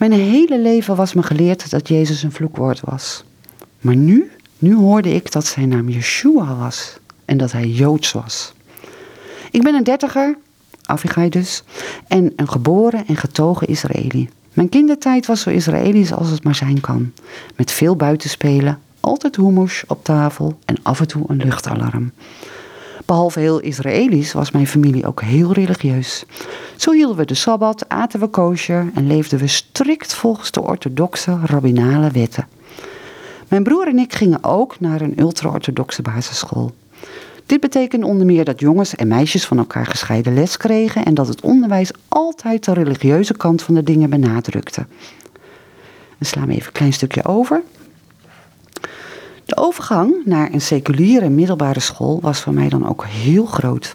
Mijn hele leven was me geleerd dat Jezus een vloekwoord was. Maar nu, nu hoorde ik dat zijn naam Yeshua was en dat hij Joods was. Ik ben een dertiger, Avigai dus, en een geboren en getogen Israëli. Mijn kindertijd was zo Israëlisch als het maar zijn kan. Met veel buitenspelen, altijd hummus op tafel en af en toe een luchtalarm. Behalve heel Israëlisch was mijn familie ook heel religieus. Zo hielden we de Sabbat, aten we kosher en leefden we strikt volgens de orthodoxe rabbinale wetten. Mijn broer en ik gingen ook naar een ultra-orthodoxe basisschool. Dit betekende onder meer dat jongens en meisjes van elkaar gescheiden les kregen en dat het onderwijs altijd de religieuze kant van de dingen benadrukte. We slaan even een klein stukje over. De overgang naar een seculiere middelbare school was voor mij dan ook heel groot.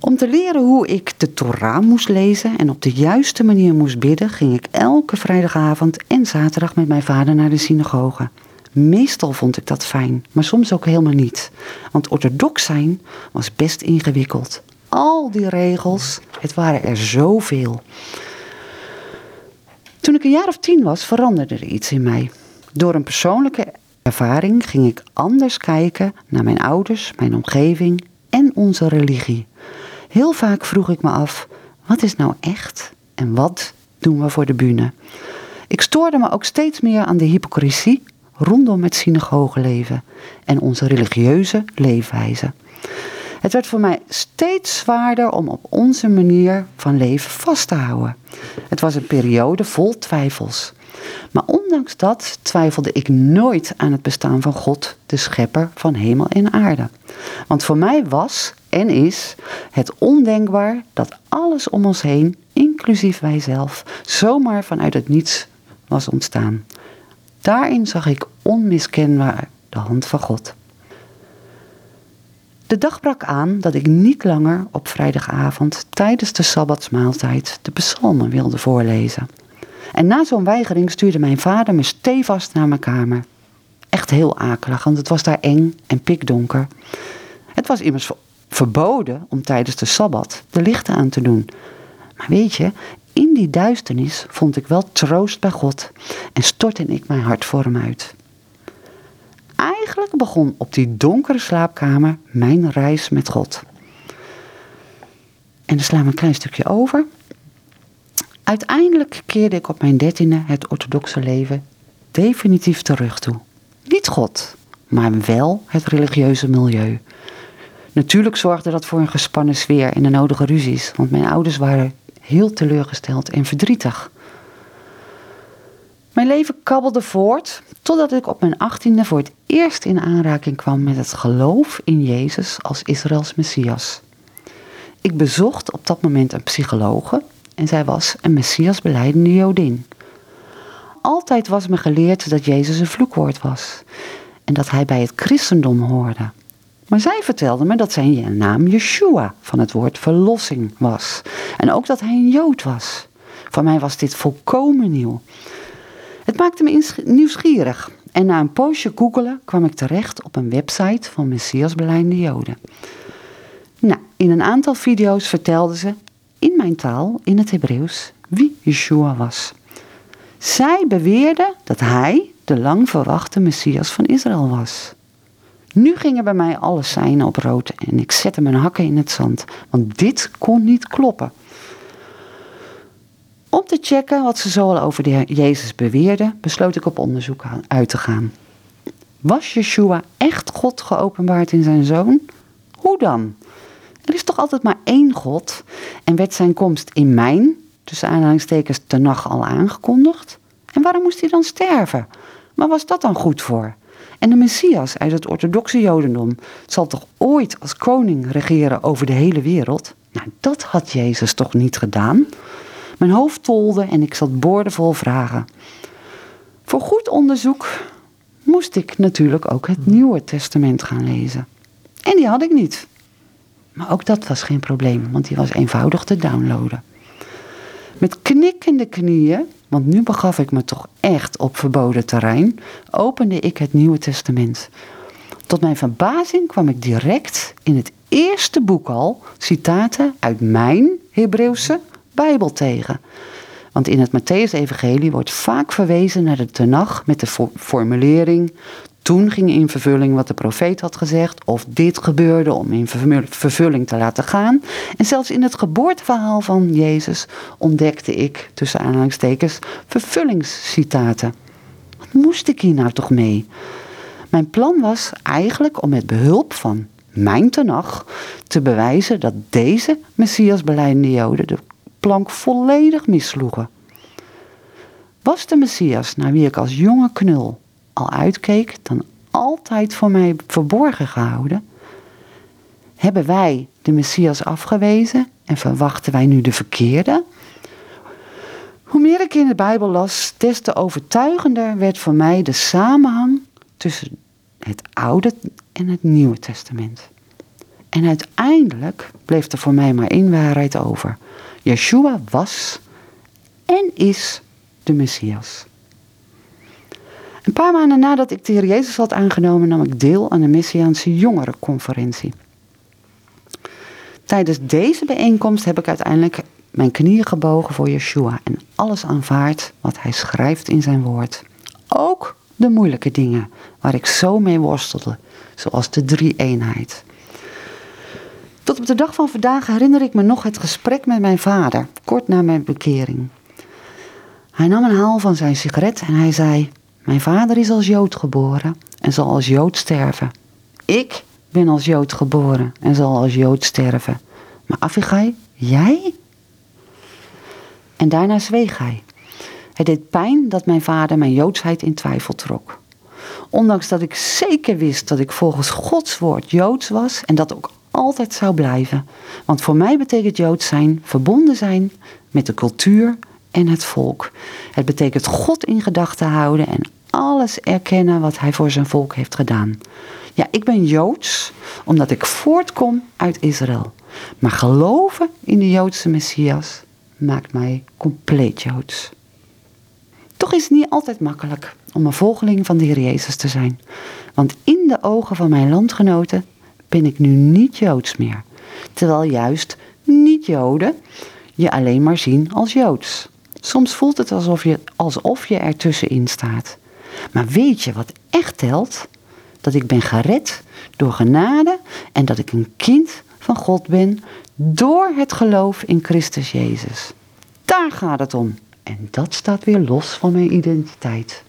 Om te leren hoe ik de Torah moest lezen en op de juiste manier moest bidden, ging ik elke vrijdagavond en zaterdag met mijn vader naar de synagoge. Meestal vond ik dat fijn, maar soms ook helemaal niet. Want orthodox zijn was best ingewikkeld. Al die regels, het waren er zoveel. Toen ik een jaar of tien was, veranderde er iets in mij. Door een persoonlijke ervaring ging ik anders kijken naar mijn ouders, mijn omgeving en onze religie. Heel vaak vroeg ik me af: wat is nou echt en wat doen we voor de bühne? Ik stoorde me ook steeds meer aan de hypocrisie rondom het synagogeleven en onze religieuze leefwijze. Het werd voor mij steeds zwaarder om op onze manier van leven vast te houden. Het was een periode vol twijfels. Maar ondanks dat twijfelde ik nooit aan het bestaan van God, de schepper van hemel en aarde. Want voor mij was en is het ondenkbaar dat alles om ons heen, inclusief wij zelf, zomaar vanuit het niets was ontstaan. Daarin zag ik onmiskenbaar de hand van God. De dag brak aan dat ik niet langer op vrijdagavond tijdens de sabbatsmaaltijd de psalmen wilde voorlezen. En na zo'n weigering stuurde mijn vader me stevast naar mijn kamer. Echt heel akelig, want het was daar eng en pikdonker. Het was immers verboden om tijdens de sabbat de lichten aan te doen. Maar weet je, in die duisternis vond ik wel troost bij God en stortte ik mijn hart voor hem uit. Eigenlijk begon op die donkere slaapkamer mijn reis met God. En dan slaan we een klein stukje over. Uiteindelijk keerde ik op mijn dertiende het orthodoxe leven definitief terug toe. Niet God, maar wel het religieuze milieu. Natuurlijk zorgde dat voor een gespannen sfeer en de nodige ruzies, want mijn ouders waren heel teleurgesteld en verdrietig. Mijn leven kabbelde voort totdat ik op mijn achttiende voor het eerst in aanraking kwam met het geloof in Jezus als Israëls Messias. Ik bezocht op dat moment een psychologe en zij was een Messias beleidende Jodin. Altijd was me geleerd dat Jezus een vloekwoord was en dat hij bij het christendom hoorde. Maar zij vertelde me dat zijn naam Yeshua van het woord verlossing was. En ook dat hij een Jood was. Voor mij was dit volkomen nieuw. Het maakte me nieuwsgierig. En na een poosje googelen kwam ik terecht op een website van Messias beleidende Joden. Nou, in een aantal video's vertelden ze in mijn taal, in het Hebreeuws, wie Yeshua was. Zij beweerden dat hij de lang verwachte Messias van Israël was. Nu gingen bij mij alle seinen op rood en ik zette mijn hakken in het zand, want dit kon niet kloppen. Om te checken wat ze zoal over de Jezus beweerden, besloot ik op onderzoek uit te gaan. Was Yeshua echt God geopenbaard in zijn zoon? Hoe dan? Er is toch altijd maar één God en werd zijn komst in mijn, tussen aanhalingstekens, nacht al aangekondigd? En waarom moest hij dan sterven? Waar was dat dan goed voor? En de Messias uit het orthodoxe Jodendom zal toch ooit als koning regeren over de hele wereld? Nou, dat had Jezus toch niet gedaan? Mijn hoofd tolde en ik zat boordevol vragen. Voor goed onderzoek moest ik natuurlijk ook het Nieuwe Testament gaan lezen. En die had ik niet. Maar ook dat was geen probleem, want die was eenvoudig te downloaden. Met knikkende knieën want nu begaf ik me toch echt op verboden terrein, opende ik het Nieuwe Testament. Tot mijn verbazing kwam ik direct in het eerste boek al citaten uit mijn Hebreeuwse Bijbel tegen. Want in het Matthäus-evangelie wordt vaak verwezen naar de Tenach met de formulering... Toen ging in vervulling wat de profeet had gezegd, of dit gebeurde om in vervulling te laten gaan. En zelfs in het geboorteverhaal van Jezus ontdekte ik, tussen aanhalingstekens, vervullingscitaten. Wat moest ik hier nou toch mee? Mijn plan was eigenlijk om met behulp van mijn tenag te bewijzen dat deze Messias beleidende Joden de plank volledig missloegen. Was de Messias naar wie ik als jonge knul al uitkeek, dan altijd voor mij verborgen gehouden? Hebben wij de Messias afgewezen en verwachten wij nu de verkeerde? Hoe meer ik in de Bijbel las, des te overtuigender werd voor mij de samenhang tussen het Oude en het Nieuwe Testament. En uiteindelijk bleef er voor mij maar één waarheid over. Yeshua was en is de Messias. Een paar maanden nadat ik de Heer Jezus had aangenomen, nam ik deel aan de Messiaanse Jongerenconferentie. Tijdens deze bijeenkomst heb ik uiteindelijk mijn knieën gebogen voor Yeshua en alles aanvaard wat hij schrijft in zijn woord. Ook de moeilijke dingen waar ik zo mee worstelde, zoals de drie-eenheid. Tot op de dag van vandaag herinner ik me nog het gesprek met mijn vader, kort na mijn bekering. Hij nam een haal van zijn sigaret en hij zei: Mijn vader is als Jood geboren en zal als Jood sterven. Ik ben als Jood geboren en zal als Jood sterven. Maar Avigai, jij? En daarna zweeg hij. Het deed pijn dat mijn vader mijn joodsheid in twijfel trok. Ondanks dat ik zeker wist dat ik volgens Gods woord joods was en dat ook altijd zou blijven. Want voor mij betekent joods zijn verbonden zijn met de cultuur en het volk. Het betekent God in gedachten houden en alles erkennen wat hij voor zijn volk heeft gedaan. Ja, ik ben joods omdat ik voortkom uit Israël. Maar geloven in de Joodse Messias maakt mij compleet joods. Toch is het niet altijd makkelijk om een volgeling van de Heer Jezus te zijn. Want in de ogen van mijn landgenoten ben ik nu niet Joods meer. Terwijl juist niet-Joden je alleen maar zien als Joods. Soms voelt het alsof je, alsof je ertussenin staat. Maar weet je wat echt telt? Dat ik ben gered door genade en dat ik een kind van God ben door het geloof in Christus Jezus. Daar gaat het om. En dat staat weer los van mijn identiteit.